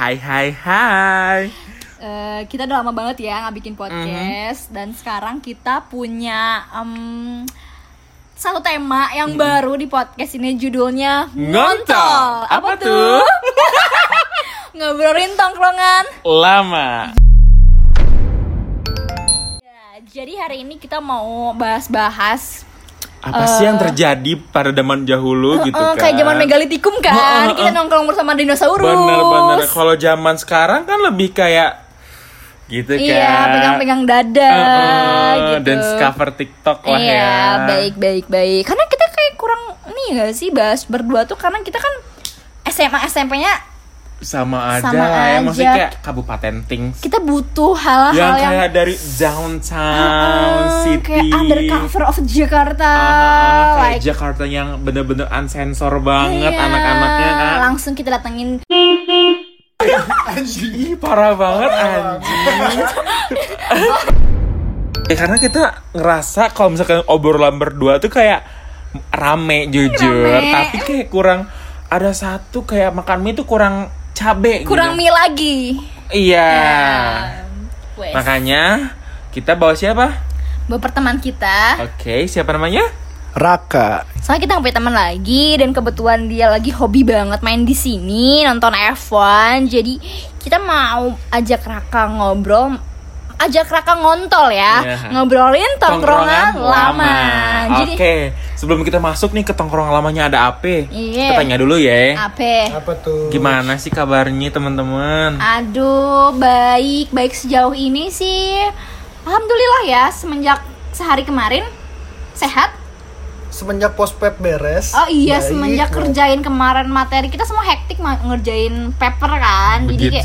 Hai hai hai. Eh, kita udah lama banget ya nggak bikin podcast dan sekarang kita punya em, satu tema yang baru di podcast ini judulnya Ngontol. Apa tuh? Ngobrolin tongkrongan. Lama. Ya, jadi hari ini kita mau bahas-bahas Apa sih yang terjadi pada zaman dahulu gitu eh, kan? kayak zaman megalitikum kan. Heeh, kita heeh. nongkrong bersama dinosaurus. Bener-bener. Kalau zaman sekarang kan lebih kayak gitu kan. Iya, pegang-pegang dada Heeh, gitu. Dan cover TikTok lah iya, ya. baik baik baik. Karena kita kayak kurang nih gak sih bahas berdua tuh karena kita kan SMA SMP-nya Sama aja Sama lah ya. Maksudnya kayak kabupaten things. kita butuh hal-hal yang yang, kayak dari downtown Heeh, city kayak undercover of Jakarta, Ah, kayak like Jakarta yang bener-bener unsensor banget iya, anak-anaknya kan Langsung kita datengin Ih, parah banget anjing ya, karena kita ngerasa kalau misalkan obrolan berdua tuh kayak rame jujur Rame. tapi kayak kurang ada satu kayak makan mie tuh kurang cabe kurang gitu. mie lagi. iya Wes. makanya kita bawa siapa Bapak teman kita. oke siapa namanya Raka. Soalnya kita nggak punya teman lagi dan kebetulan dia lagi hobi banget main di sini nonton F1. Jadi kita mau ajak Raka ngobrol, ajak Raka ngontol ya, Iya. ngobrolin tongkrongan, lama. Jadi Oke, sebelum kita masuk nih ke tongkrongan lamanya ada apa? Iya. Kita tanya dulu ya. apa? Apa tuh? Gimana sih kabarnya teman-teman? Aduh, baik, baik sejauh ini sih. Alhamdulillah ya, semenjak sehari kemarin sehat. Semenjak pospet beres. Oh iya, baik. semenjak kerjain kemarin materi kita semua hektik ngerjain paper kan. Jadi kayak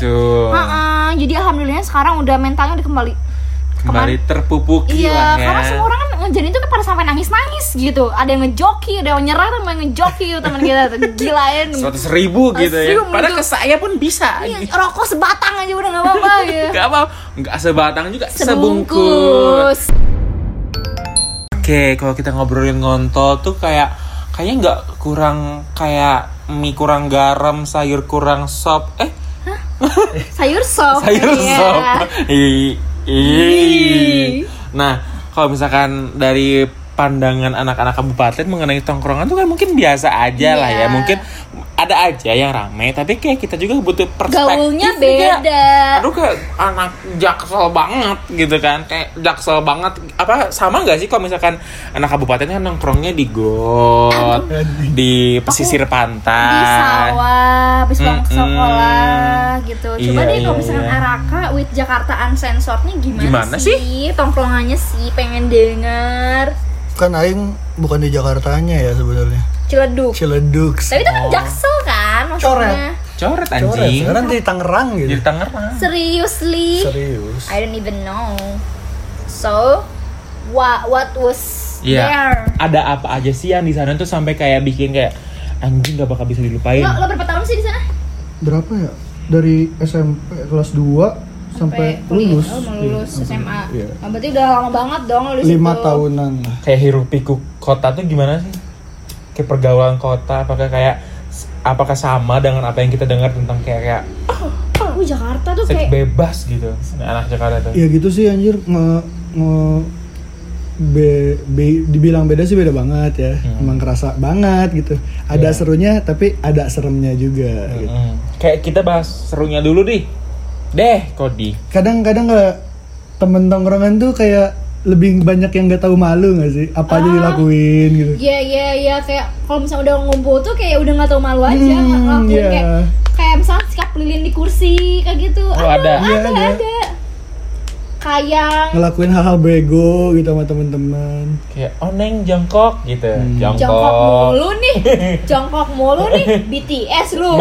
Jadi alhamdulillah sekarang udah mentalnya udah kembali. Kembali terpupuki Iya, lah ya. karena semua orang kan ngerjain itu kan pada sampai nangis-nangis gitu. Ada yang ngejoki, ada yang nyerah, ada yang ngejoki teman kita. Gilain. Seratus ribu gitu ya. Padahal ke saya pun bisa. Iya, rokok sebatang aja udah gak apa-apa gitu. Gak apa, nggak sebatang juga sebungkus. Sebungkus. Oke, kalau kita ngobrolin ngontol tuh kayak kayaknya nggak kurang kayak mie kurang garam, sayur kurang sop. Eh, Sayur sop. sayur iya. sop. Nah, kalau misalkan dari pandangan anak-anak kabupaten mengenai tongkrongan tuh kan mungkin biasa aja lah ya. Iya. Mungkin ada aja yang rame, tapi kayak kita juga butuh perspektif. Gaulnya kayak, beda. Aduh kayak anak jaksel banget gitu kan Kayak jaksel banget Apa sama gak sih kalau misalkan anak kabupaten kan nongkrongnya di got Di pesisir pantai di sawah, habis pulang Mm-mm. sekolah gitu. Coba Iya, deh kalau iya, misalkan iya. Araka with Jakarta Uncensored nih gimana, Gimana sih? Tongkrongannya sih pengen denger. Kan aing bukan di Jakartanya ya sebenarnya. Ciledug. Ciledug. Tapi itu kan Jaksel kan maksudnya. Coret. Coret Coret. anjing Sekarang di Tangerang gitu. Di Tangerang Seriously? Serius. I don't even know. So, what what was Iya there? Ada apa aja sih yang di sana tuh sampai kayak bikin kayak Anjing gak bakal bisa dilupain Lo, lo berapa tahun sih di sana? Berapa ya? Dari SMP kelas 2 sampai, lulus. Oh, mau lulus Iya, SMA. Iya. Oh, berarti udah lama banget dong lo di Lima situ. tahunan lah. Kayak hiruk pikuk kota tuh gimana sih? Kayak pergaulan kota Apakah kayak Apakah sama dengan apa yang kita dengar tentang kayak kayak Oh, Jakarta tuh kayak bebas gitu anak Jakarta tuh Ya gitu sih anjir nge, nge be, be- dibilang beda sih beda banget ya. Hmm. Emang kerasa banget gitu. Ada Iya. serunya tapi ada seremnya juga gitu. Mm. Kayak kita bahas serunya dulu deh. Deh, Kodi. kadang-kadang nggak temen tongkrongan tuh kayak lebih banyak yang nggak tahu malu nggak sih apa aja Ah. dilakuin gitu Iya iya iya kayak kalau misalnya udah ngumpul tuh kayak udah nggak tau malu aja Hmm, ngelakuin iya. kayak kayak misalnya sikap lilin di kursi kayak gitu. Oh, ada ada. Iya, ada, ada. ada. Kayak ngelakuin hal-hal bego gitu sama temen-temen Kayak oh neng jongkok gitu. Jongkok. jongkok mulu nih, jongkok mulu nih BTS lu.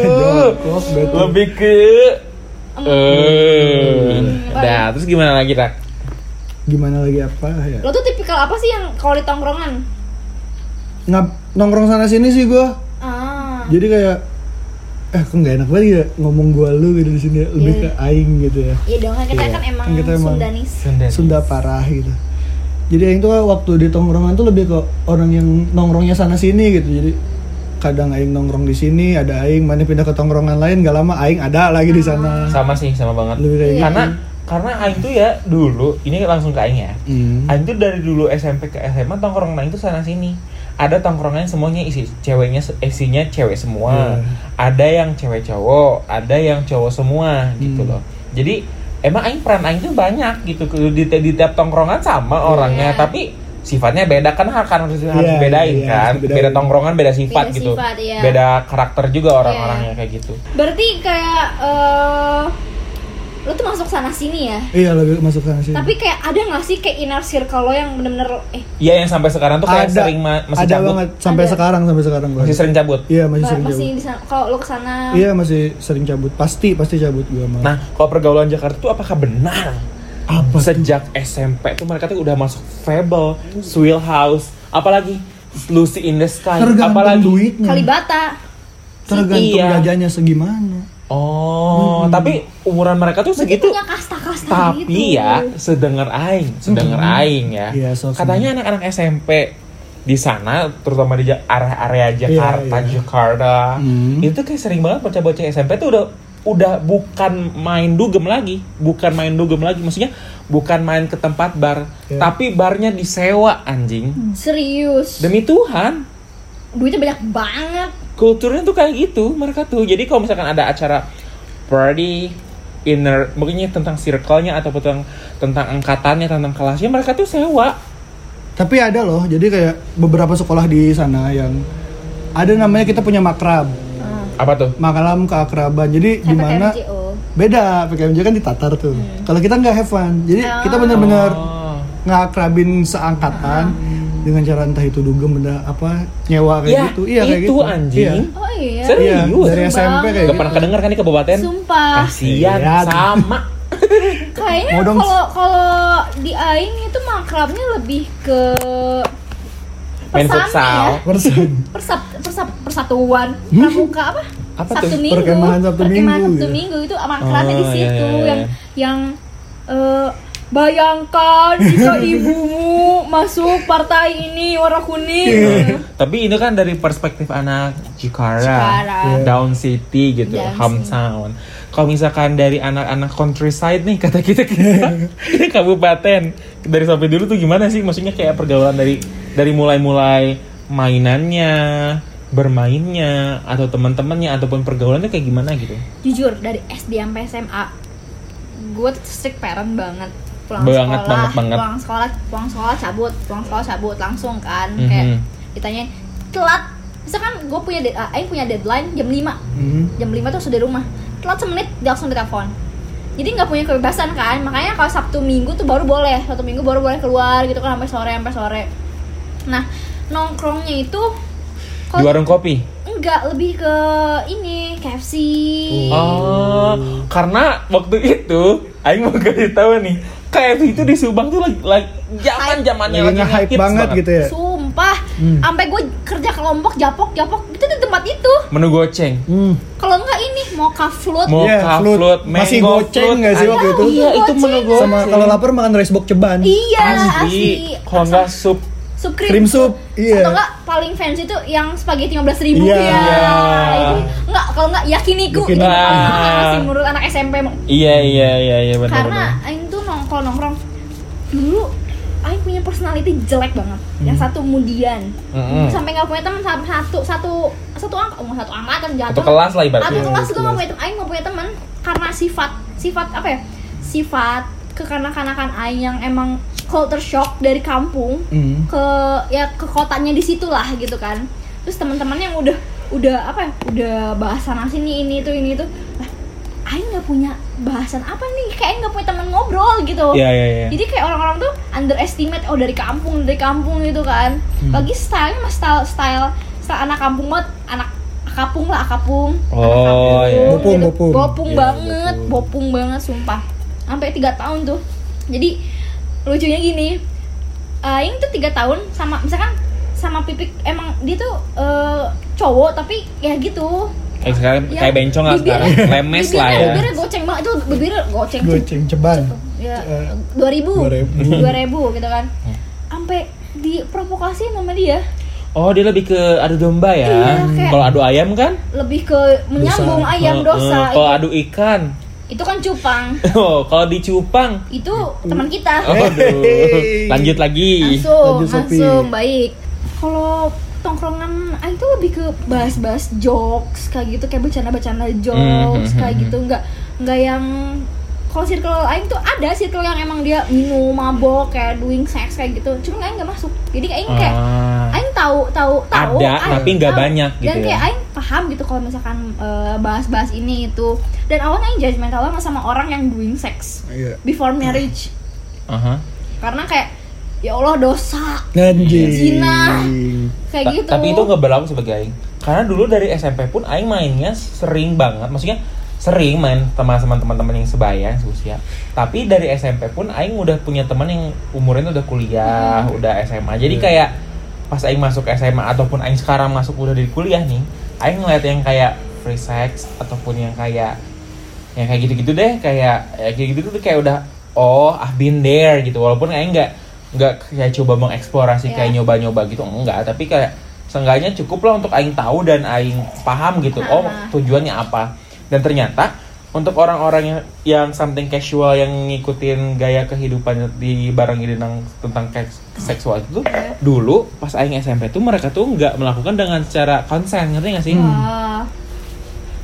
jongkok Lebih ke eh Nah, terus gimana lagi, Rak? Gimana lagi apa ya Lo tuh tipikal apa sih yang kalau di tongkrongan? ngap nongkrong sana sini sih gua Ah. jadi kayak eh kok nggak enak banget ya ngomong gua lu gitu di sini lebih Iya. ke aing gitu ya Iya dong kan kita Iya. kan emang Kan kita emang- Sundanis. Sunda. Sunda parah gitu jadi aing tuh waktu di tongkrongan tuh lebih ke orang yang nongkrongnya sana sini gitu jadi kadang aing nongkrong di sini ada aing mana pindah ke tongkrongan lain gak lama aing ada lagi di sana sama sih sama banget Lebih kayak gitu. karena karena Aing tuh ya dulu ini langsung ke Aing ya Hmm. Aing tuh dari dulu SMP ke SMA tongkrongan Aing tuh sana sini ada tongkrongan semuanya isi ceweknya isinya cewek semua Hmm. ada yang cewek cowok ada yang cowok semua gitu Hmm. loh jadi emang Aing peran Aing tuh banyak gitu di, di tiap tongkrongan sama orangnya Iya. tapi sifatnya beda kan harus harus harus Iya, bedain iya, kan harus bedain. beda tongkrongan beda sifat Beda gitu sifat, iya. beda karakter juga orang-orangnya kayak gitu Berarti kayak eh lo tuh masuk sana sini ya. iya lebih masuk sana sih Tapi kayak ada gak sih kayak inner circle lo yang bener-bener eh Iya yang sampai sekarang tuh kayak ada. sering ma- masih ada cabut. banget. Sampai Ada. sekarang sampai sekarang gua. Masih sering cabut? Iya masih ba- sering masih cabut. di sana. Kalau lo ke sana iya masih sering cabut. Pasti pasti cabut gua mah Nah, kalau pergaulan Jakarta tuh apakah benar? Apa tuh? Sejak SMP tuh mereka tuh udah masuk Fable, Swill House, apalagi Lucy in the Sky, tergantung apalagi duitnya. Kalibata. tergantung Iya. gajinya segimana Oh, tapi umuran mereka tuh Berarti segitu. punya kasta-kasta Tapi gitu. ya, sedengar aing, sedengar Mhm. aing ya. Iya, so Katanya anak-anak SMP di sana, terutama di area-area Jakarta, iya. Jakarta, Hmm. itu kayak sering banget bocah-bocah SMP tuh udah udah bukan main dugem lagi, bukan main dugem lagi, maksudnya bukan main ke tempat bar, Iya. tapi barnya disewa anjing. Serius. Demi Tuhan, Duitnya banyak banget. Kulturnya tuh kayak gitu mereka tuh. Jadi kalau misalkan ada acara party inner, mungkinnya tentang circle-nya atau tentang tentang angkatannya, tentang kelasnya, mereka tuh sewa. tapi ada loh jadi kayak beberapa sekolah di sana yang ada namanya kita punya makrab Apa tuh? makalam keakraban jadi gimana PKMJO. beda PKMJ kan ditatar tuh kalau kita nggak have fun jadi kita Oh. bener-bener Oh. ngakrabin seangkatan dengan cara entah itu dugem benda apa nyewa kayak Ya, gitu iya kayak itu gitu anjing. Iya. Oh iya. Serius? Iya, dari Serem SMP kayak banget. Gak gitu. pernah kedenger kan di kabupaten? Sumpah. Kasian, Iya. sama. Kayaknya kalau kalau di Aing itu makrabnya lebih ke Main futsal. ya. persen Persat, persat, persatuan pramuka apa? Apa Sabtu tuh? Minggu. Perkemahan Sabtu Perkemahan Minggu, Sabtu ya. Minggu itu makrabnya Oh, di iya, situ iya, iya. yang yang eh, bayangkan jika ibumu masuk partai ini warna kuning. Iya. Tapi ini kan dari perspektif anak Jakarta, Jakarta. Iya. down city gitu, Down hometown. Kalau misalkan dari anak-anak countryside nih kata kita kita ini kabupaten dari sampai dulu tuh gimana sih? Maksudnya kayak pergaulan dari dari mulai-mulai mainannya, bermainnya, atau teman-temannya ataupun pergaulannya kayak gimana gitu? Jujur dari SD sampai SMA gue tuh strict parent banget. Pulang Banget, sekolah, banget, banget. pulang sekolah, pulang sekolah cabut, pulang sekolah cabut langsung kan. Mhm. Kayak ditanya telat. Misalkan gue punya de- ah, Aing punya deadline jam 5 Hmm. jam 5 tuh sudah di rumah telat semenit dia langsung ditelepon jadi nggak punya kebebasan kan makanya kalau sabtu minggu tuh baru boleh sabtu minggu baru boleh keluar gitu kan sampai sore sampai sore nah nongkrongnya itu Di kalau warung kopi. enggak lebih ke ini KFC Oh, karena waktu itu Aing mau kasih tahu nih, KFC itu di Subang tuh lagi, lagi zaman zamannya lagi lagi, nge-hype ngehits banget gitu ya sumpah Hmm. sampai gue kerja ke lombok japok japok itu di tempat itu Menu goceng. hmm. kalau enggak ini mau float Mau Iya, ka float. float, Masih goceng nggak sih waktu itu? Iya, itu menu goceng. sama kalau lapar makan rice box ceban iya asli, asli. Kalau nggak sup sup krim, Krim sup, iya. atau enggak paling fancy tuh yang spaghetti 15 ribu Iya. ya Iya. itu enggak kalau enggak yakiniku itu Yakiniku. paling mahal Ah. sih menurut anak SMP Iya iya iya iya benar karena benar. Aing tuh nongkrong nongkrong dulu Aing punya personality jelek banget yang Hmm. satu kemudian Mm-mm. sampai nggak punya teman satu satu satu angka oh, satu angkatan jatuh Satu kelas lah ibaratnya. satu kelas gue nggak kelas. punya teman Aing nggak punya teman karena sifat sifat apa ya sifat kekanak-kanakan Aing yang emang culture shock dari kampung Hmm. ke ya ke kotanya di situ lah gitu kan terus teman-teman yang udah udah apa ya udah bahas sana sini ini itu ini itu Aing nggak punya bahasan apa nih kayak nggak punya teman ngobrol gitu Iya iya iya. jadi kayak orang-orang tuh underestimate oh dari kampung dari kampung gitu kan lagi stylenya mas style style style anak kampung banget anak akapung lah akapung Oh, anak kampung, iya. Bopung, gitu. bopung. bopung Iya, banget bopung. bopung banget sumpah sampai tiga tahun tuh jadi lucunya gini Aing tuh tiga tahun sama misalkan sama pipik emang dia tuh eh, cowok tapi ya gitu Kayak sekarang Ya, kayak bencong lah sekarang. Lemes lah bibirnya- ya. bibirnya goceng banget itu bibirnya goceng goceng ceban ya Eh, dua ribu 2000. dua ribu gitu kan sampai diprovokasi sama dia Oh dia lebih ke adu domba ya. Iya, kayak- Kalau adu ayam kan? lebih ke menyambung Dosa. ayam Eh, dosa eh, Kalau itu, adu ikan. itu kan cupang Oh kalau di cupang. itu teman kita Oh, aduh. Lanjut lagi. langsung Lanjut, langsung baik kalau tongkrongan Aing tuh lebih ke bahas-bahas jokes kayak gitu kayak bercanda-bercanda jokes Mhm, kayak mhm. gitu nggak nggak yang kalau circle Aing tuh ada circle yang emang dia minum mabok kayak doing sex kayak gitu cuma Aing nggak masuk jadi Aing kayak Ah. Aing tahu tahu tahu Ada, Aing tapi nggak banyak gitu dan kayak ya. Aing paham gitu kalau misalkan eh, bahas-bahas ini itu dan awalnya Aing judgmental banget sama orang yang doing sex Iya. before marriage Aha. karena kayak ya Allah dosa Anjing. Zina. kayak Ta- gitu Tapi itu nggak berlaku sebagai aing. Karena dulu dari SMP pun aing mainnya sering banget. Maksudnya sering main sama sama teman-teman yang sebaya, yang seusia. Tapi dari SMP pun aing udah punya teman yang umurnya udah kuliah, udah SMA. Jadi Iya. kayak pas aing masuk SMA ataupun aing sekarang masuk udah di kuliah nih, aing ngeliat yang kayak free sex ataupun yang kayak yang kayak gitu-gitu deh, kayak ya kayak gitu tuh kayak udah oh, I've been there gitu. Walaupun aing nggak nggak kayak coba mengeksplorasi Iya. kayak nyoba-nyoba gitu enggak tapi kayak seenggaknya cukup lah untuk aing tahu dan aing paham gitu oh Ah. tujuannya apa dan ternyata untuk orang-orang yang yang something casual yang ngikutin gaya kehidupan di barang ini tentang tentang seksual itu Iya. dulu pas aing SMP tuh mereka tuh nggak melakukan dengan secara konsen ngerti nggak sih.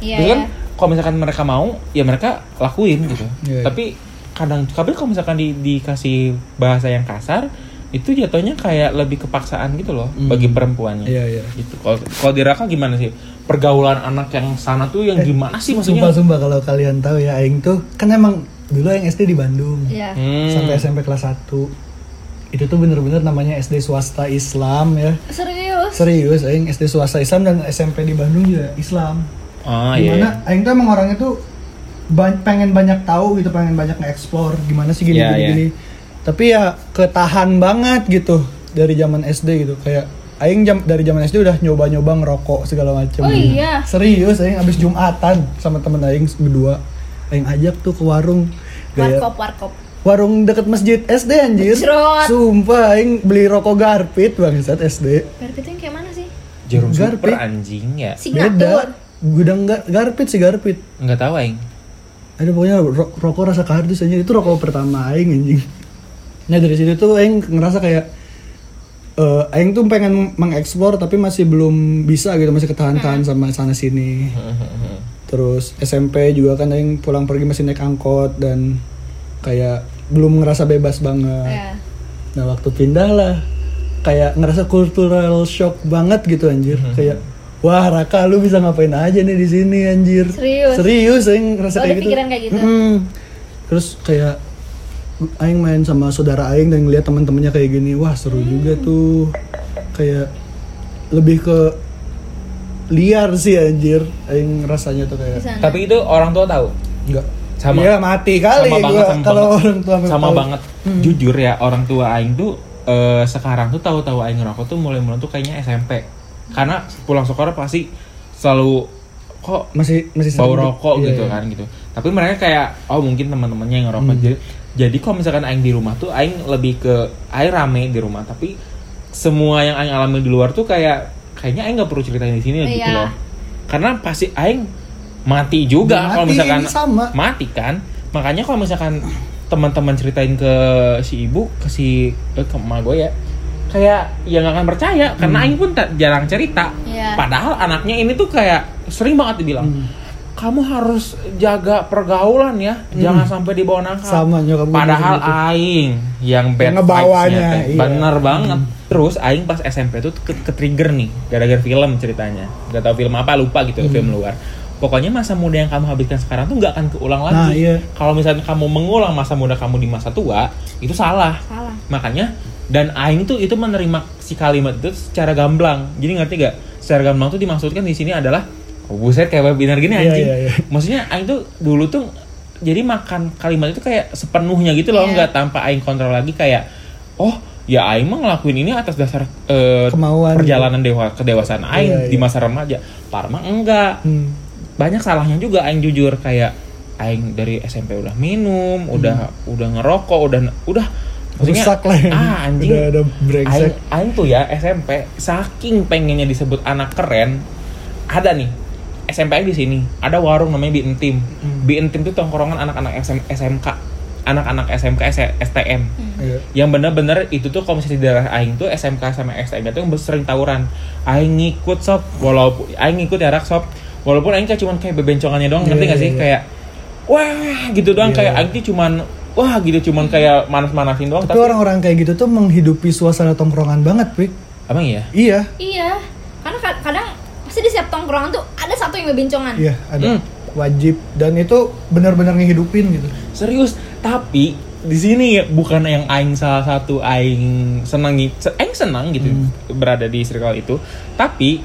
Iya, Terus kan ya. kalau misalkan mereka mau ya mereka lakuin gitu Iya. tapi kadang tapi kalau misalkan di, dikasih bahasa yang kasar itu jatuhnya kayak lebih kepaksaan gitu loh Hmm. bagi perempuannya. Iya, iya. gitu. Kalau kalau di Raka gimana sih? Pergaulan anak yang sana tuh yang gimana sih maksudnya? Sumpah sumpah kalau kalian tahu ya Aing tuh kan emang dulu yang SD di Bandung. Iya. Hmm. sampai SMP kelas 1 itu tuh bener-bener namanya SD swasta Islam ya. Serius. serius Aing SD swasta Islam dan SMP di Bandung juga Islam. Oh iya gimana? Aing tuh emang orangnya tuh ba- pengen banyak tahu gitu pengen banyak nge-explore gimana sih gini Iya, gini, iya. gini. tapi ya ketahan banget gitu dari zaman SD gitu kayak Aing jam dari zaman SD udah nyoba-nyoba ngerokok segala macam Oh iya? serius Aing abis jumatan sama temen Aing berdua Aing ajak tuh ke warung kayak Warkop, warkop. warung deket masjid SD anjir Cerot. sumpah Aing beli rokok garpit bangsat SD Garpit itu yang kayak mana sih? jarum Garpit. super anjing ya beda gudang gar- garpit sih garpit nggak tahu aing ada pokoknya ro- rokok rasa kardus aja. Itu rokok pertama aing anjing. Nah dari situ tuh aing ngerasa kayak eh aing tuh pengen mengeksplor tapi masih belum bisa gitu masih ketahan-tahan sama sana sini. Terus SMP juga kan aing pulang pergi masih naik angkot dan kayak belum ngerasa bebas banget. Ya. nah waktu pindah lah kayak ngerasa cultural shock banget gitu anjir. Kayak wah Raka lu bisa ngapain aja nih di sini anjir Serius? serius aing ngerasa Oh, kayak ada gitu pikiran kayak gitu? Mm-mm. terus kayak aing main sama saudara aing dan ngeliat teman-temannya kayak gini wah seru juga Hmm. tuh kayak lebih ke liar sih anjir aing rasanya tuh kayak sana. tapi itu orang tua tahu enggak Sama. Iya mati kali sama banget sama kalau banget. orang tua sama tahu. banget jujur ya orang tua aing tuh eh, sekarang tuh tahu-tahu aing ngerokok tuh mulai-mulai tuh kayaknya SMP karena pulang sekolah pasti selalu kok masih masih bau rokok iya, gitu iya. kan gitu tapi mereka kayak oh mungkin teman-temannya yang ngerokok Hmm. jadi jadi kalau misalkan aing di rumah tuh aing lebih ke aing rame di rumah tapi semua yang aing alami di luar tuh kayak kayaknya aing nggak perlu ceritain di sini gitu Iya. loh karena pasti aing mati juga Mati, kalau misalkan sama. mati kan makanya kalau misalkan teman-teman ceritain ke si ibu ke si eh, ke emak gue ya kayak ya nggak akan percaya karena Hmm. aing pun tak- jarang cerita Iya. padahal anaknya ini tuh kayak sering banget dibilang Hmm. kamu harus jaga pergaulan ya jangan sampai dibawa nakal Sama, nyokap padahal gitu. aing yang bad Yang vibes-nya iya. bener banget terus aing pas SMP tuh ke, ke trigger nih gara-gara film ceritanya gak tau film apa lupa gitu Hmm. film luar pokoknya masa muda yang kamu habiskan sekarang tuh nggak akan keulang Nah, lagi iya. kalau misalnya kamu mengulang masa muda kamu di masa tua itu salah Salah. makanya dan Aing tuh itu menerima si kalimat itu secara gamblang jadi ngerti gak secara gamblang tuh dimaksudkan di sini adalah oh, buset kayak webinar gini Iya, anjing iya, iya. maksudnya Aing tuh dulu tuh jadi makan kalimat itu kayak sepenuhnya gitu loh Iya. nggak tanpa Aing kontrol lagi kayak oh ya Aing mah ngelakuin ini atas dasar eh, Kemauan. perjalanan dewa kedewasaan Aing Iya, di iya. masa remaja Parma enggak Hmm. banyak salahnya juga aing jujur kayak aing dari SMP udah minum, udah Hmm. udah ngerokok, udah udah Maksudnya, Rusak lah ya. ah anjing Udah- udah brengsek. aing, aing tuh ya SMP saking pengennya disebut anak keren ada nih SMP di sini ada warung namanya Bi Entim Hmm. Bi Entim tuh tongkrongan anak-anak SM, SMK anak-anak SMK S- STM Iya. yang bener-bener itu tuh kalau misalnya di daerah aing tuh SMK sama STM itu yang sering tawuran aing ngikut sob walaupun aing ngikut ya rak sob walaupun aing kayak cuman kayak bebencongannya doang Iya, ngerti gak iya, sih iya. kayak wah gitu doang Iya. kayak aing tuh cuman wah gitu cuman kayak manas-manasin doang Tapi orang-orang kayak gitu tuh menghidupi suasana tongkrongan banget, Pik. Emang iya? Iya, Iya, karena ka- kadang pasti di setiap tongkrongan tuh ada satu yang bebencongan. iya ada. Hmm. Wajib dan itu benar-benar ngehidupin gitu. Serius, tapi di sini ya, bukan yang aing salah satu aing senangi, se- aing senang gitu Hmm. berada di circle itu. Tapi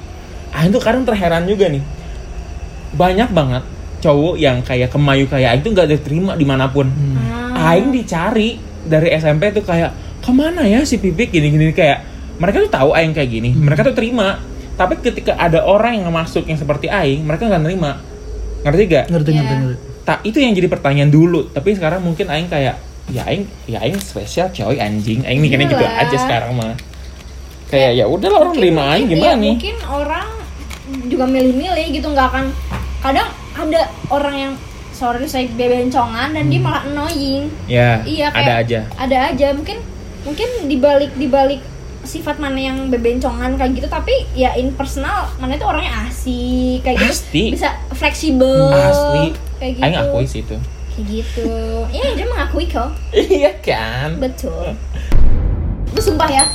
aing tuh kadang terheran juga nih. Banyak banget cowok yang kayak kemayu kayak aing tuh gak diterima di mana pun. Hmm. Aing dicari dari SMP tuh kayak ke mana ya si Pipik gini-gini kayak mereka tuh tahu aing kayak gini, mereka tuh terima. Tapi ketika ada orang yang masuk yang seperti aing, mereka nggak nerima. Ngerti gak? Ngerti Iya. ngerti ngerti. tak itu yang jadi pertanyaan dulu tapi sekarang mungkin aing kayak ya aing ya aing spesial coy anjing aing mikirnya gitu Iyalah. aja sekarang mah kayak ya udah orang terima aing gimana iya, nih Mungkin orang juga milih-milih gitu nggak akan kadang ada orang yang sorry saya bebencongan dan dia malah annoying. ya Iya kayak ada aja. Ada aja. Mungkin mungkin dibalik dibalik sifat mana yang bebencongan kayak gitu tapi ya in personal mana itu orangnya asik kayak gitu. Pasti. bisa fleksibel asli. kayak gitu. aing akui sih itu. Kayak gitu. Ya dia mengakui kok. Iya kan? Betul. Gue sumpah ya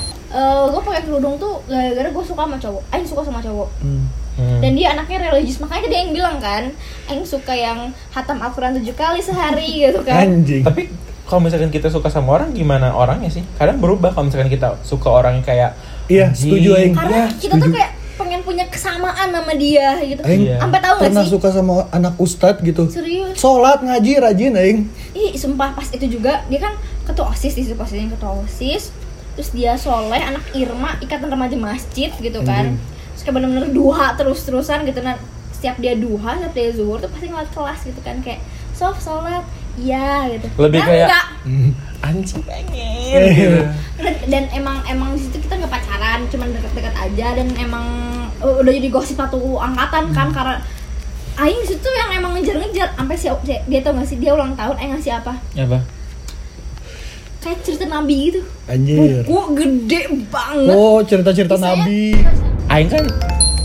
gue pakai kerudung tuh gara-gara gue suka sama cowok. Aing suka sama cowok. Hmm. Hmm. dan dia anaknya religius makanya tadi Aing bilang kan Aing suka yang hatam Al-Quran tujuh kali sehari gitu kan Anjing. tapi kalau misalkan kita suka sama orang gimana orangnya sih kadang berubah kalau misalkan kita suka orang yang kayak Iya, setuju, Aing. karena Iya, kita tuh setuju. kayak pengen punya kesamaan sama dia gitu Aing Iya. sampai tahu gak pernah sih suka sama anak ustadz gitu. serius Sholat ngaji rajin aing. ih sumpah pas itu juga dia kan ketua osis di situ posisinya ketua osis terus dia soleh anak Irma ikatan remaja masjid gitu kan terus kayak bener-bener duha terus-terusan gitu nah setiap dia duha setiap dia zuhur tuh pasti ngeliat kelas gitu kan kayak sof sholat iya gitu Lebih Nah, kayak- enggak. Hmm. anjing pengen Eh. gitu. dan, dan emang emang di situ kita nggak pacaran cuman deket-deket aja dan emang udah jadi gosip satu angkatan kan karena Aing situ yang emang ngejar-ngejar sampai si dia tau gak sih dia ulang tahun Aing ngasih apa apa kayak cerita nabi gitu Anjir. buku gede banget Oh, cerita-cerita nabi. Aing kan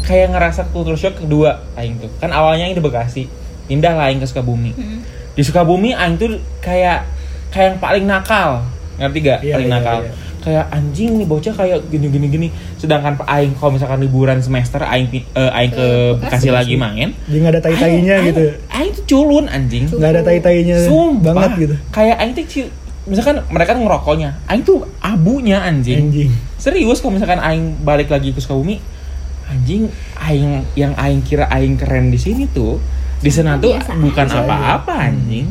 kayak ngerasa culture shock kedua Aing tuh kan awalnya Aing di Bekasi pindah lah Aing ke Sukabumi Hmm. di Sukabumi Aing tuh kayak kayak yang paling nakal ngerti gak Iya, paling iya, nakal iya. kayak anjing nih bocah kayak gini gini gini sedangkan Aing kalau misalkan liburan semester Aing eh, Aing ke Bekasi Bekasi. lagi main Dia nggak ada tai-tainya Aing- gitu. Aing, Aing tuh culun anjing. Nggak ada tai-tainya Sumpah. banget gitu. kayak Aing tuh misalkan mereka ngerokoknya Aing tuh abunya anjing Anjing. serius kalau misalkan aing balik lagi ke Sukabumi anjing aing yang aing kira aing keren di sini tuh di sana tuh Biasa bukan apa-apa anjing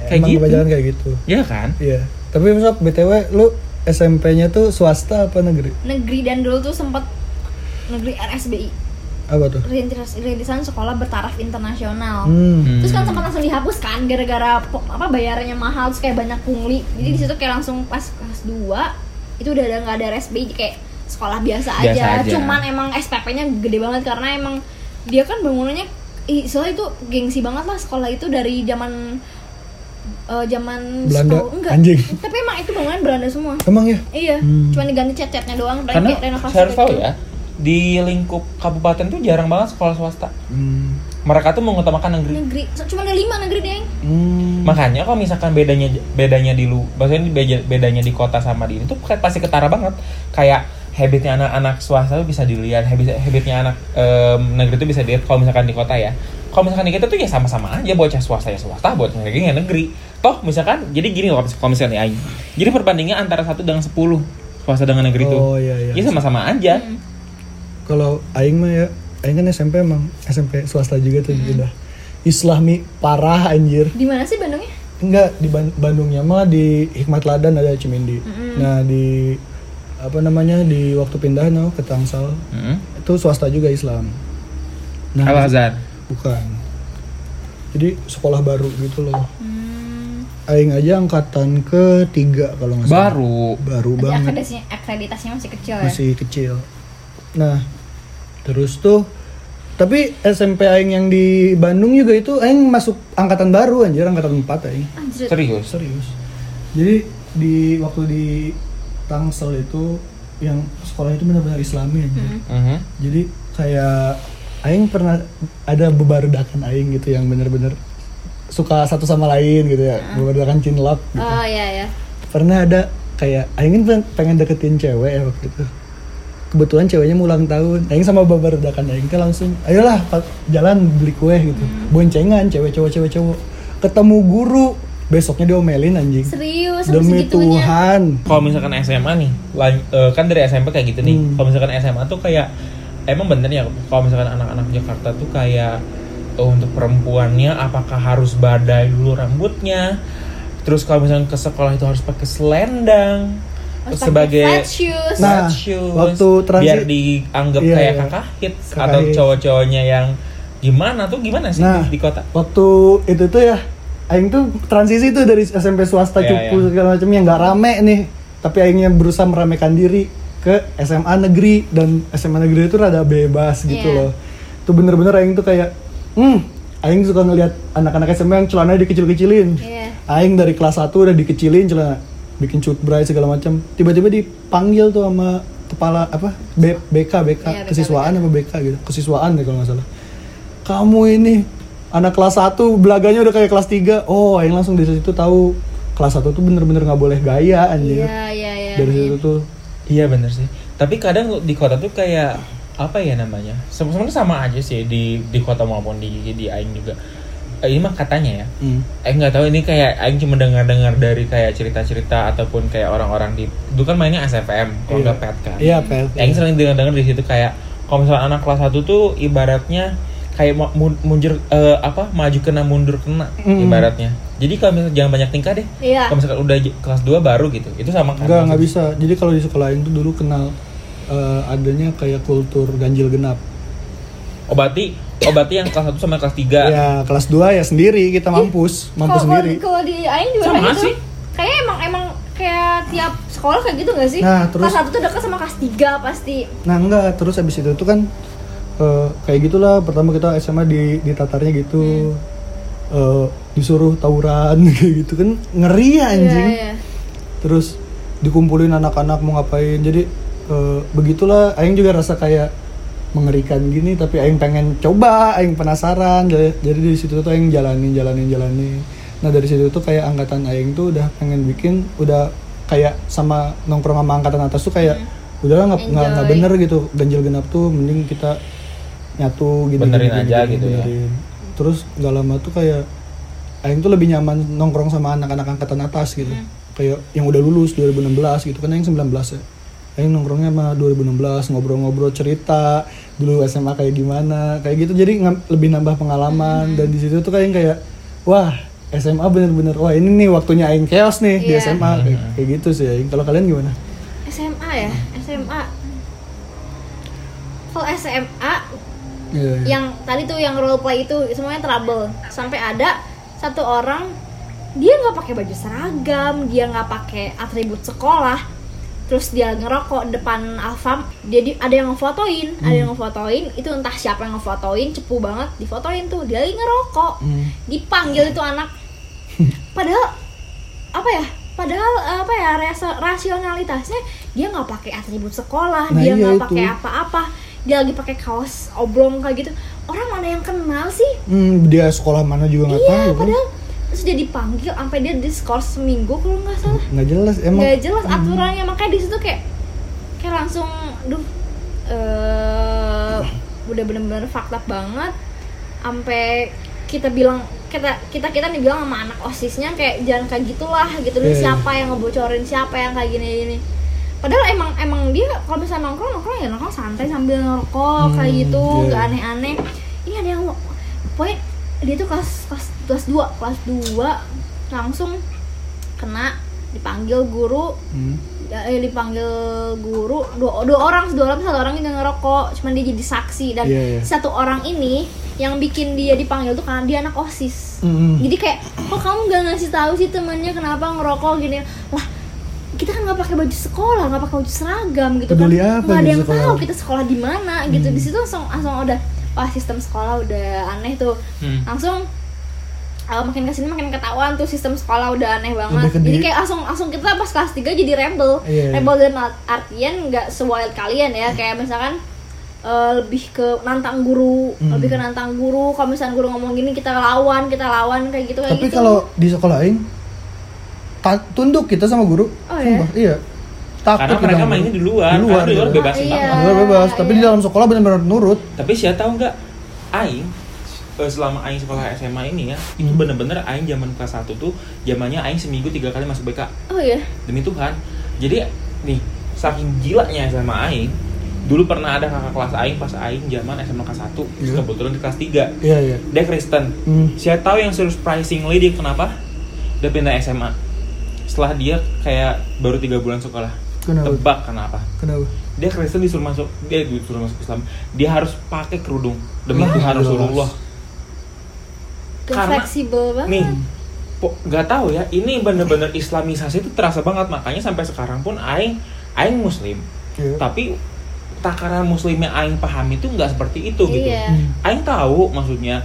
kayak Emang gitu kebanyakan kayak gitu. ya kan Iya. Tapi sob BTW lu SMP-nya tuh swasta apa negeri? negeri dan dulu tuh sempet negeri RSBI Apa tuh? rintis- rintisan sekolah bertaraf internasional Hmm. Hmm. terus kan sempat langsung dihapus kan gara-gara apa bayarannya mahal terus kayak banyak pungli jadi di situ kayak langsung pas kelas 2 itu udah ada nggak ada RSBI kayak sekolah biasa aja. Biasa aja. cuman emang SPP-nya gede banget karena emang dia kan bangunannya soalnya itu gengsi banget lah sekolah itu dari zaman eh, zaman Belanda? setahun- enggak Anjing. tapi emang itu bangunan Belanda semua Emang ya? iya Hmm. cuma diganti cat-catnya doang karena renovasi saya harus tahu gitu. ya di lingkup kabupaten tuh jarang banget sekolah swasta Hmm. mereka tuh mengutamakan negeri negeri cuma ada lima negeri deh Hmm. makanya kalau misalkan bedanya bedanya di lu maksudnya beda- bedanya di kota sama di ini tuh pasti ketara banget kayak habitnya anak-anak swasta tuh bisa dilihat habit habitnya anak em, negeri tuh bisa dilihat kalau misalkan di kota ya kalau misalkan di kita tuh ya sama-sama aja bocah swasta ya swasta buat negeri ya negeri toh misalkan jadi gini loh kalau misalnya aing jadi perbandingan antara satu dengan sepuluh swasta dengan negeri tuh Oh, iya, iya. ya sama-sama aja Hmm. Kalau aing mah ya, aing kan SMP emang SMP swasta juga tuh Hmm. udah Islami parah anjir. di mana sih Bandungnya Enggak di Ban- Bandungnya malah di Hikmat Ladan ada Cimindi. Mm-mm. Nah, di apa namanya di waktu pindah no, ke Tangsel Mm-mm. itu swasta juga Islam. Nah, Al Azhar bukan. Jadi sekolah baru gitu loh. Hmm. aing aja angkatan ketiga kalau nggak salah. Baru. Baru Jadi banget. akreditasinya, akreditasinya masih kecil ya. Masih kecil. Nah, terus tuh tapi SMP aing yang di Bandung juga itu aing masuk angkatan baru anjir, angkatan 4 aing. Serius. Serius. Jadi di waktu di Tangsel itu yang sekolah itu benar-benar Islami aja. Mhm. Jadi kayak aing pernah ada bebarudakan aing gitu yang bener-bener suka satu sama lain gitu ya. Bebarudakan cinlok gitu. Oh iya ya. Pernah ada kayak aing kan pen- pengen deketin cewek ya waktu itu. Kebetulan ceweknya mau ulang tahun. Aing sama bebarudakan aing teh langsung ayolah jalan beli kue gitu. Boncengan cewek cowok cewek cowok. Ketemu guru besoknya diomelin anjing. Serius Demi segitunya. Tuhan. Kalau misalkan SMA nih, lan- eh, kan dari SMP kayak gitu nih. Hmm. Kalau misalkan SMA tuh kayak emang bener ya kalau misalkan anak-anak Jakarta tuh kayak eh, untuk perempuannya apakah harus badai dulu rambutnya? Terus kalau misalkan ke sekolah itu harus pakai selendang Harus sebagai flat shoes. Nah, flat shoes, waktu transi- biar dianggap Iya, kayak iya. kakak hits Kakak atau hits. cowok-cowoknya yang gimana tuh gimana sih Nah. di, di kota? Waktu itu tuh ya Aing tuh transisi tuh dari SMP swasta Iya, cupu iya. segala macam yang nggak rame nih. Tapi Aingnya berusaha meramekan diri ke SMA negeri dan SMA negeri itu rada bebas gitu Iya. loh. Tuh bener-bener Aing tuh kayak hmm Aing suka ngeliat anak-anak SMA yang celananya dikecil-kecilin. Iya. Aing dari kelas 1 udah dikecilin celana bikin cut bright segala macam tiba-tiba dipanggil tuh sama kepala apa B- BK BK BK, kesiswaan apa BK gitu. Kesiswaan deh kalau nggak salah. Kamu ini anak kelas 1 belaganya udah kayak kelas 3 oh Aing langsung dari situ tahu kelas 1 tuh bener-bener nggak boleh gaya anjir Iya iya iya. dari iya. situ tuh Iya bener sih. Tapi kadang di kota tuh kayak apa ya namanya? Sebenarnya sama aja sih di di kota maupun di di Aing juga. Eh, ini mah katanya ya. hmm. Aing nggak tahu ini kayak Aing cuma dengar-dengar dari kayak cerita-cerita ataupun kayak orang-orang di dulu kan mainnya SFM kalau Iya. nggak pet kan. iya pel Aing sering dengar-dengar di situ kayak kalau misalnya anak kelas 1 tuh ibaratnya kayak mundur eh, apa maju kena mundur kena Mm. ibaratnya. Jadi kalau misalnya jangan banyak tingkah deh. Iya. Kalau misalkan udah kelas 2 baru gitu. Itu sama kan? Enggak, nggak bisa. Jadi kalau di sekolah Aing tuh dulu kenal eh, adanya kayak kultur ganjil genap. Obati, obati yang kelas 1 sama kelas 3. Ya kelas 2 ya sendiri kita mampus, mampus Kalau- sendiri. Kalau di Aing juga Sama kayak gitu. sih. Kayaknya emang emang kayak tiap sekolah kayak gitu gak sih? Nah, terus- kelas satu tuh dekat sama kelas 3 pasti. Nah enggak, terus habis itu tuh kan eh, kayak gitulah. Pertama kita SMA di ditatarnya gitu, Eh, disuruh tawuran kayak gitu kan ngeri ya anjing. Iya, iya. Terus dikumpulin anak-anak mau ngapain. Jadi eh, begitulah. Aing juga rasa kayak mengerikan gini, tapi Aing pengen coba, Aing penasaran. Jadi, jadi di situ tuh Aing jalanin, jalanin, jalanin. Nah dari situ tuh kayak angkatan Aing tuh udah pengen bikin, udah kayak sama nongkrong sama angkatan atas tuh kayak udahlah nggak nggak bener gitu ganjil genap tuh mending kita nyatu gitu Benerin aja gitu ya. terus nggak lama tuh kayak Aing tuh lebih nyaman nongkrong sama anak-anak angkatan atas gitu Hmm. kayak yang udah lulus 2016 gitu kan Aing 19 ya Aing nongkrongnya sama 2016 ngobrol-ngobrol cerita dulu SMA kayak gimana kayak gitu jadi lebih nambah Hmm. pengalaman dan di situ tuh kayak kayak wah SMA bener-bener wah ini nih waktunya Aing chaos nih di Iya. SMA kayak, kayak gitu sih Aing kalau kalian gimana? SMA ya, SMA. Kalau SMA Iya, iya. yang tadi tuh yang role play itu semuanya trouble. Sampai ada satu orang dia nggak pakai baju seragam dia nggak pakai atribut sekolah. Terus dia ngerokok depan Alfam. Dia di- ada yang ngefotoin ada yang ngefotoin. Itu entah siapa yang ngefotoin cepu banget. Difotoin tuh dia lagi ngerokok. Hmm. dipanggil itu anak. Padahal apa ya? Padahal apa ya rasionalitasnya dia nggak pakai atribut sekolah Nah, dia iya nggak itu. pakai apa-apa dia lagi pakai kaos oblong kayak gitu. Orang mana yang kenal sih? Hmm, dia sekolah mana juga nggak iya tahu kan? padahal terus dia dipanggil sampai dia diskors seminggu kalau nggak salah. Nggak jelas emang nggak jelas aturannya. Makanya di situ kayak kayak langsung duh eh udah bener-bener fakta banget. Sampai kita bilang kita kita kita nih bilang sama anak osisnya kayak jangan kayak gitulah gitu. Iya, iya. siapa yang ngebocorin? Siapa yang kayak gini gini padahal emang emang dia kalau misalnya nongkrong nongkrong ya nongkrong santai sambil ngerokok Hmm, kayak gitu iya. nggak aneh-aneh ini ada yang pokoknya dia tuh kelas kelas kelas dua kelas 2 langsung kena dipanggil guru Hmm. eh, dipanggil guru dua, dua orang dua orang satu orang yang ngerokok cuman dia jadi saksi dan Iya, iya. satu orang ini yang bikin dia dipanggil tuh karena dia anak osis Mm-mm. jadi kayak kok kamu gak ngasih tahu sih temennya kenapa ngerokok gini lah nggak pakai baju sekolah nggak pakai baju seragam gitu Peduli kan apa nggak ada yang sekolah? tahu kita sekolah di mana gitu Hmm. di situ langsung langsung udah wah sistem sekolah udah aneh tuh Hmm. langsung uh, makin ke sini makin ketahuan tuh sistem sekolah udah aneh banget jadi di- kayak langsung langsung kita pas kelas 3 jadi rebel Iya, iya. rebel art- artian nggak sewild kalian ya kayak misalkan uh, lebih ke nantang guru Hmm. lebih ke nantang guru kalau misalkan guru ngomong gini kita lawan kita lawan kayak gitu kayak Tapi gitu kalau di sekolah ta- tunduk kita sama guru. Oh, ya? Sumpah, iya. Takut Karena mereka mainnya di luar, Di luar, di luar iya. Iya. banget. Di luar bebas, tapi di iya. dalam sekolah benar-benar nurut. Tapi siapa tahu nggak Aing eh, selama Aing sekolah SMA ini ya itu Hmm. bener-bener Aing zaman kelas 1 tuh zamannya Aing seminggu tiga kali masuk BK oh iya demi Tuhan jadi nih saking gilanya sama Aing dulu pernah ada kakak kelas Aing pas Aing zaman SMA kelas 1 Iya. kebetulan di kelas 3 Iya, iya. dia Kristen Hmm. Siapa tahu yang surprisingly dia kenapa? Dia pindah SMA. Setelah dia kayak baru tiga bulan sekolah. Kenapa? Tebak kenapa? Kenapa? Dia Kristen disuruh masuk, dia disuruh masuk Islam. Dia harus pakai kerudung demi Tuhan. Rasulullah. Karena- fleksibel banget Nih, nggak tahu ya. Ini bener-bener Islamisasi itu terasa banget. Makanya sampai sekarang pun Aing, Aing Muslim. Iya. Tapi takaran Muslimnya Aing pahami itu nggak seperti itu gitu. iya Hmm. Aing tahu maksudnya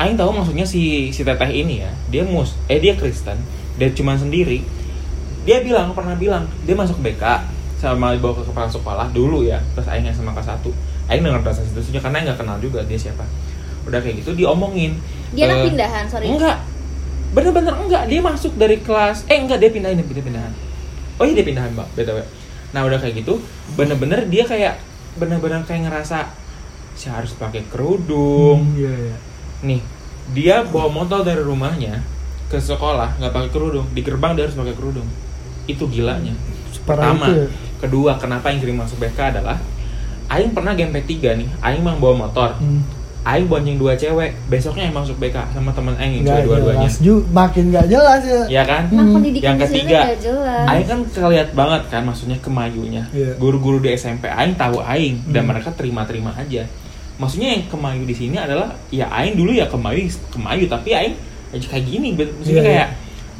Aing tahu maksudnya si si teteh ini ya dia mus eh dia Kristen dia cuman sendiri. Dia bilang pernah bilang dia masuk BK sama dibawa ke kepala sekolah dulu ya terus Aing sama kelas satu. Aing dengar bahasa situ karena nggak kenal juga dia siapa. Udah kayak gitu diomongin. Dia anak Eh, pindahan sorry. enggak. Bener-bener enggak. Dia masuk dari kelas eh enggak dia pindahin dia pindahan. Oh iya dia pindahan mbak btw nah udah kayak gitu bener-bener dia kayak bener-bener kayak ngerasa saya harus pakai kerudung. Hmm, Iya, iya. nih dia bawa motor dari rumahnya ke sekolah nggak pakai kerudung di gerbang dia harus pakai kerudung itu gilanya Separah pertama itu ya. kedua kenapa yang sering masuk BK adalah Aing pernah game P3 nih Aing mang bawa motor Hmm. Aing bonceng dua cewek besoknya yang masuk BK sama temen Aing yang dua-duanya ju- makin nggak jelas ya. ya kan nah Hmm. yang ketiga Aing kan keliat banget kan maksudnya kemayunya Iya. guru-guru di SMP Aing tahu Aing dan Hmm. mereka terima-terima aja maksudnya yang kemayu di sini adalah ya Aing dulu ya kemayu kemayu tapi Aing aja kayak gini maksudnya Iya, iya. kayak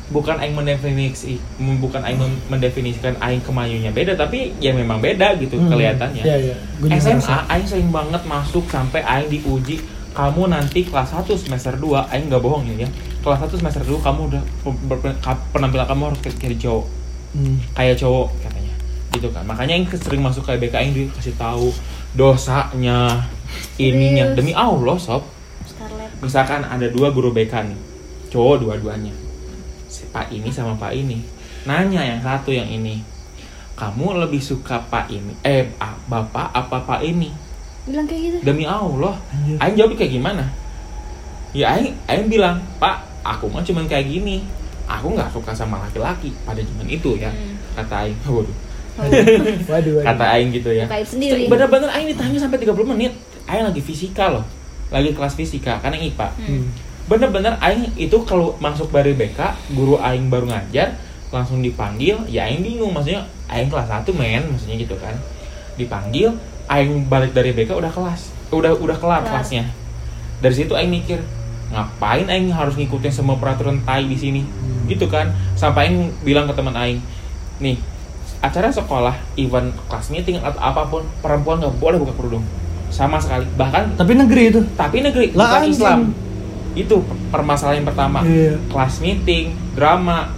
bukan Aing mendefinisi bukan Aing mendefinisikan Aing kemayunya beda tapi ya memang beda gitu Hmm. kelihatannya. Iya, iya. Gua juga SMA. Aing sering banget masuk sampai Aing diuji kamu nanti kelas 1 semester 2 Aing nggak bohong ya, ya. Kelas 1 semester 2 kamu udah pe- pe- pe- penampilan kamu harus kayak kayak cowok. Hmm. kayak cowok katanya. Gitu kan. Makanya Aing sering masuk kayak BK Aing dikasih tahu dosanya ininya. Demi Allah sob. Misalkan ada dua guru BK nih cowok dua-duanya. Si Pak ini sama Pak ini. Nanya yang satu yang ini. Kamu lebih suka Pak ini eh ah, Bapak apa Pak ini? Bilang kayak gitu. Demi Allah. Aing jawab kayak gimana? Ya Aing Aing bilang Pak aku mah cuman kayak gini. Aku nggak suka sama laki-laki. Pada zaman itu ya Hmm. kata Aing. Waduh. Oh, Waduh, waduh. kata Aing gitu ya. Bener-bener Aing ditanya sampai 30 menit. Aing lagi fisika loh. Lagi kelas fisika karena IPA Hmm. Bener-bener Aing itu kalau masuk dari BK guru Aing baru ngajar langsung dipanggil ya Aing bingung. Maksudnya Aing kelas 1 men maksudnya gitu kan. Dipanggil Aing balik dari BK udah kelas udah udah kelar Kelas. kelasnya. Dari situ Aing mikir ngapain Aing harus ngikutin semua peraturan tai di sini? Gitu kan. Sampai Aing bilang ke teman Aing nih acara sekolah event kelas meeting atau apa pun perempuan nggak boleh buka kerudung. Sama sekali. Bahkan Tapi negeri itu. tapi negeri Lah, bukan. Islam itu permasalahan yang pertama. Iya. kelas meeting drama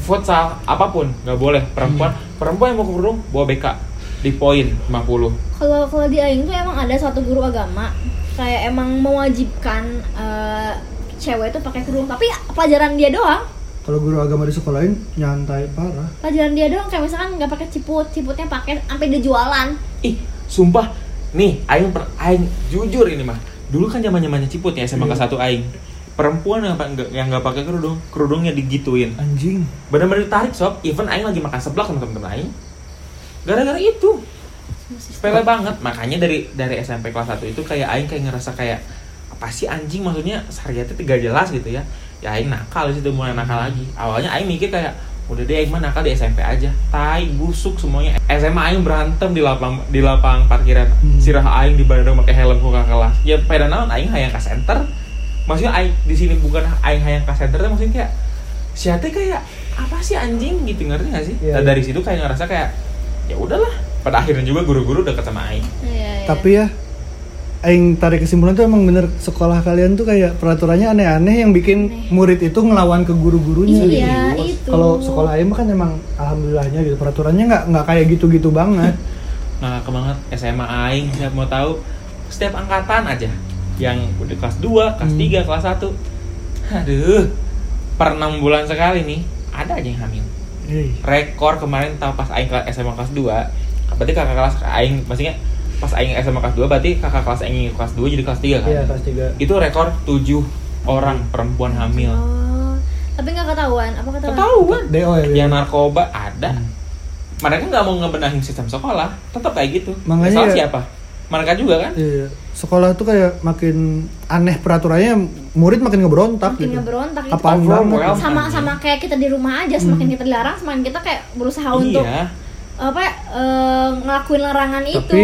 futsal apa pun nggak boleh. Perempuan Hmm. perempuan yang mau ke kerudung bawa BK di poin 50 kalau kalau di Aing tuh emang ada satu guru agama kayak emang mewajibkan eh, cewek itu pakai kerudung. Tapi pelajaran dia doang. Kalau guru agama di sekolah lain nyantai parah. pelajaran dia doang kayak misalkan nggak pakai ciput ciputnya pakai sampai dia jualan. Ih sumpah. Nih aing per, aing jujur ini mah dulu kan zaman zamannya ciput ya SMA Iya. kelas satu aing. Perempuan yang nggak yang nggak pakai kerudung kerudungnya digituin. Anjing. benar-benar ditarik sob. Even aing lagi makan seblak sama temen-temen aing. Gara-gara itu. Sepele banget. Makanya dari dari SMP kelas 1 itu kayak aing kayak ngerasa kayak apa sih anjing? Maksudnya syariatnya tidak jelas gitu ya. Ya aing nakal situ mulai nakal lagi. Awalnya aing mikir kayak udah deh Aing mah nakal di SMP aja. Tai busuk semuanya. SMA Aing berantem di lapang di lapang parkiran. Hmm. sirah Aing di badan pakai helm ku kakak kelas. Ya pada naon Aing hayang ke center. Maksudnya Aing di sini bukan Aing hayang ke center tapi maksudnya kayak siapa kayak apa sih anjing gitu ngerti gak sih? Iya, Nah, iya. dari situ kayak ngerasa kayak ya udahlah. Pada akhirnya juga guru-guru deket sama Aing. Iya, iya. Tapi ya Aing tarik kesimpulan tuh emang bener sekolah kalian tuh kayak peraturannya aneh-aneh yang bikin Aneh. murid itu ngelawan ke guru-gurunya Iya, gitu. itu. Kalau sekolah Aing mah kan emang alhamdulillahnya gitu peraturannya nggak nggak kayak gitu-gitu banget. Nah, banget SMA aing siapa mau tahu setiap angkatan aja yang udah kelas 2, kelas Hmm. 3, kelas 1. Aduh. Per 6 bulan sekali nih ada aja yang hamil. Hei. Rekor kemarin tahu pas aing kelas SMA kelas 2, berarti kakak kelas aing maksudnya pas aing SMA kelas 2 berarti kakak kelas aing kelas 2 jadi kelas 3 kan. Iya kelas 3 Itu rekor 7 orang perempuan hamil. Oh, tapi nggak ketahuan. Apa ketahuan? Ketahuan. DO ya. Yang narkoba ada. Mereka nggak mau ngebenahin sistem sekolah, tetap kayak gitu. Makanya Salah ya- siapa? Mereka juga kan? Iya. Sekolah tuh kayak makin aneh peraturannya, murid makin ngeberontak Makin gitu. ngeberontak itu. Apaan Overwhelmed. banget. sama sama kayak kita di rumah aja semakin kita dilarang semakin kita kayak berusaha untuk Iya. apa ya, eh, ngelakuin larangan Tapi itu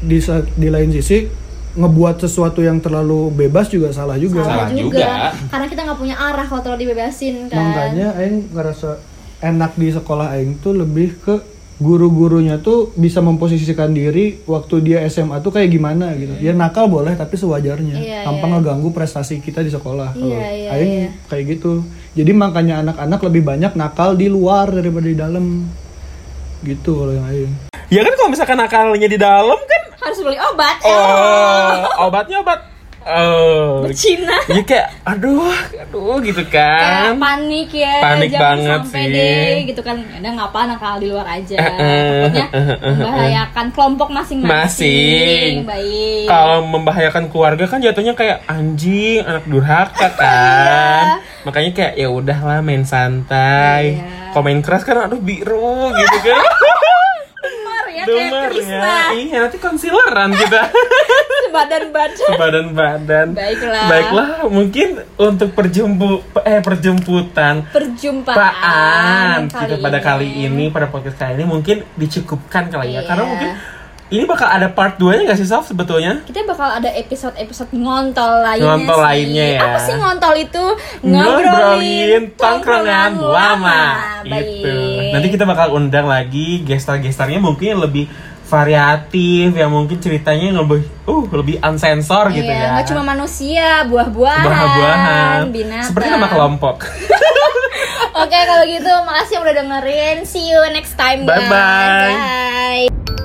di di lain sisi ngebuat sesuatu yang terlalu bebas juga salah juga. Salah Salah juga. juga. karena kita nggak punya arah kalau terlalu dibebasin kan Makanya aing ngerasa enak di sekolah aing tuh lebih ke guru-gurunya tuh bisa memposisikan diri waktu dia SMA tuh kayak gimana gitu. Ya nakal boleh tapi sewajarnya. Iya, tanpa iya. ngeganggu prestasi kita di sekolah. Kalau Iya, iya, aing iya. kayak gitu. Jadi makanya anak-anak lebih banyak nakal di luar daripada di dalam. Gitu kalau yang aing. Ya kan kalau misalkan nakalnya di dalam kan harus beli obat oh obatnya obat oh Cina Jadi kayak aduh aduh gitu kayak kan. panik ya Panik jangan banget sampai sih. deh gitu kan ada ngapa nakal di luar aja Eh, eh, takutnya eh, eh, eh, membahayakan kelompok masing-masing Masing. baik Kalau membahayakan keluarga kan jatuhnya kayak anjing, anak durhaka kan. Makanya kayak ya udahlah main santai. Iya. Kalau main keras kan aduh biru gitu kan. Dumar ya kayak Dumar Krisna ya. Iya, nanti concealeran kita. badan-badan Badan-badan. Baiklah. Baiklah, mungkin untuk perjumpu eh perjemputan perjumpaan gitu pada kali ini pada podcast kali ini mungkin dicukupkan kali ya Iya. karena mungkin ini bakal ada part 2 nya gak sih Sof sebetulnya kita bakal ada episode-episode ngontol lainnya Ngontol sih. lainnya ya. apa sih ngontol itu ngobrolin tongkrongan lama itu nanti kita bakal undang lagi gestar-gestarnya mungkin yang lebih variatif yang mungkin ceritanya lebih uh lebih unsensor gitu Iya, ya nggak cuma manusia, buah-buahan, buah-buahan binatang. seperti nama kelompok Oke, kalau gitu makasih yang udah dengerin. See you next time guys. Bye-bye. Bye.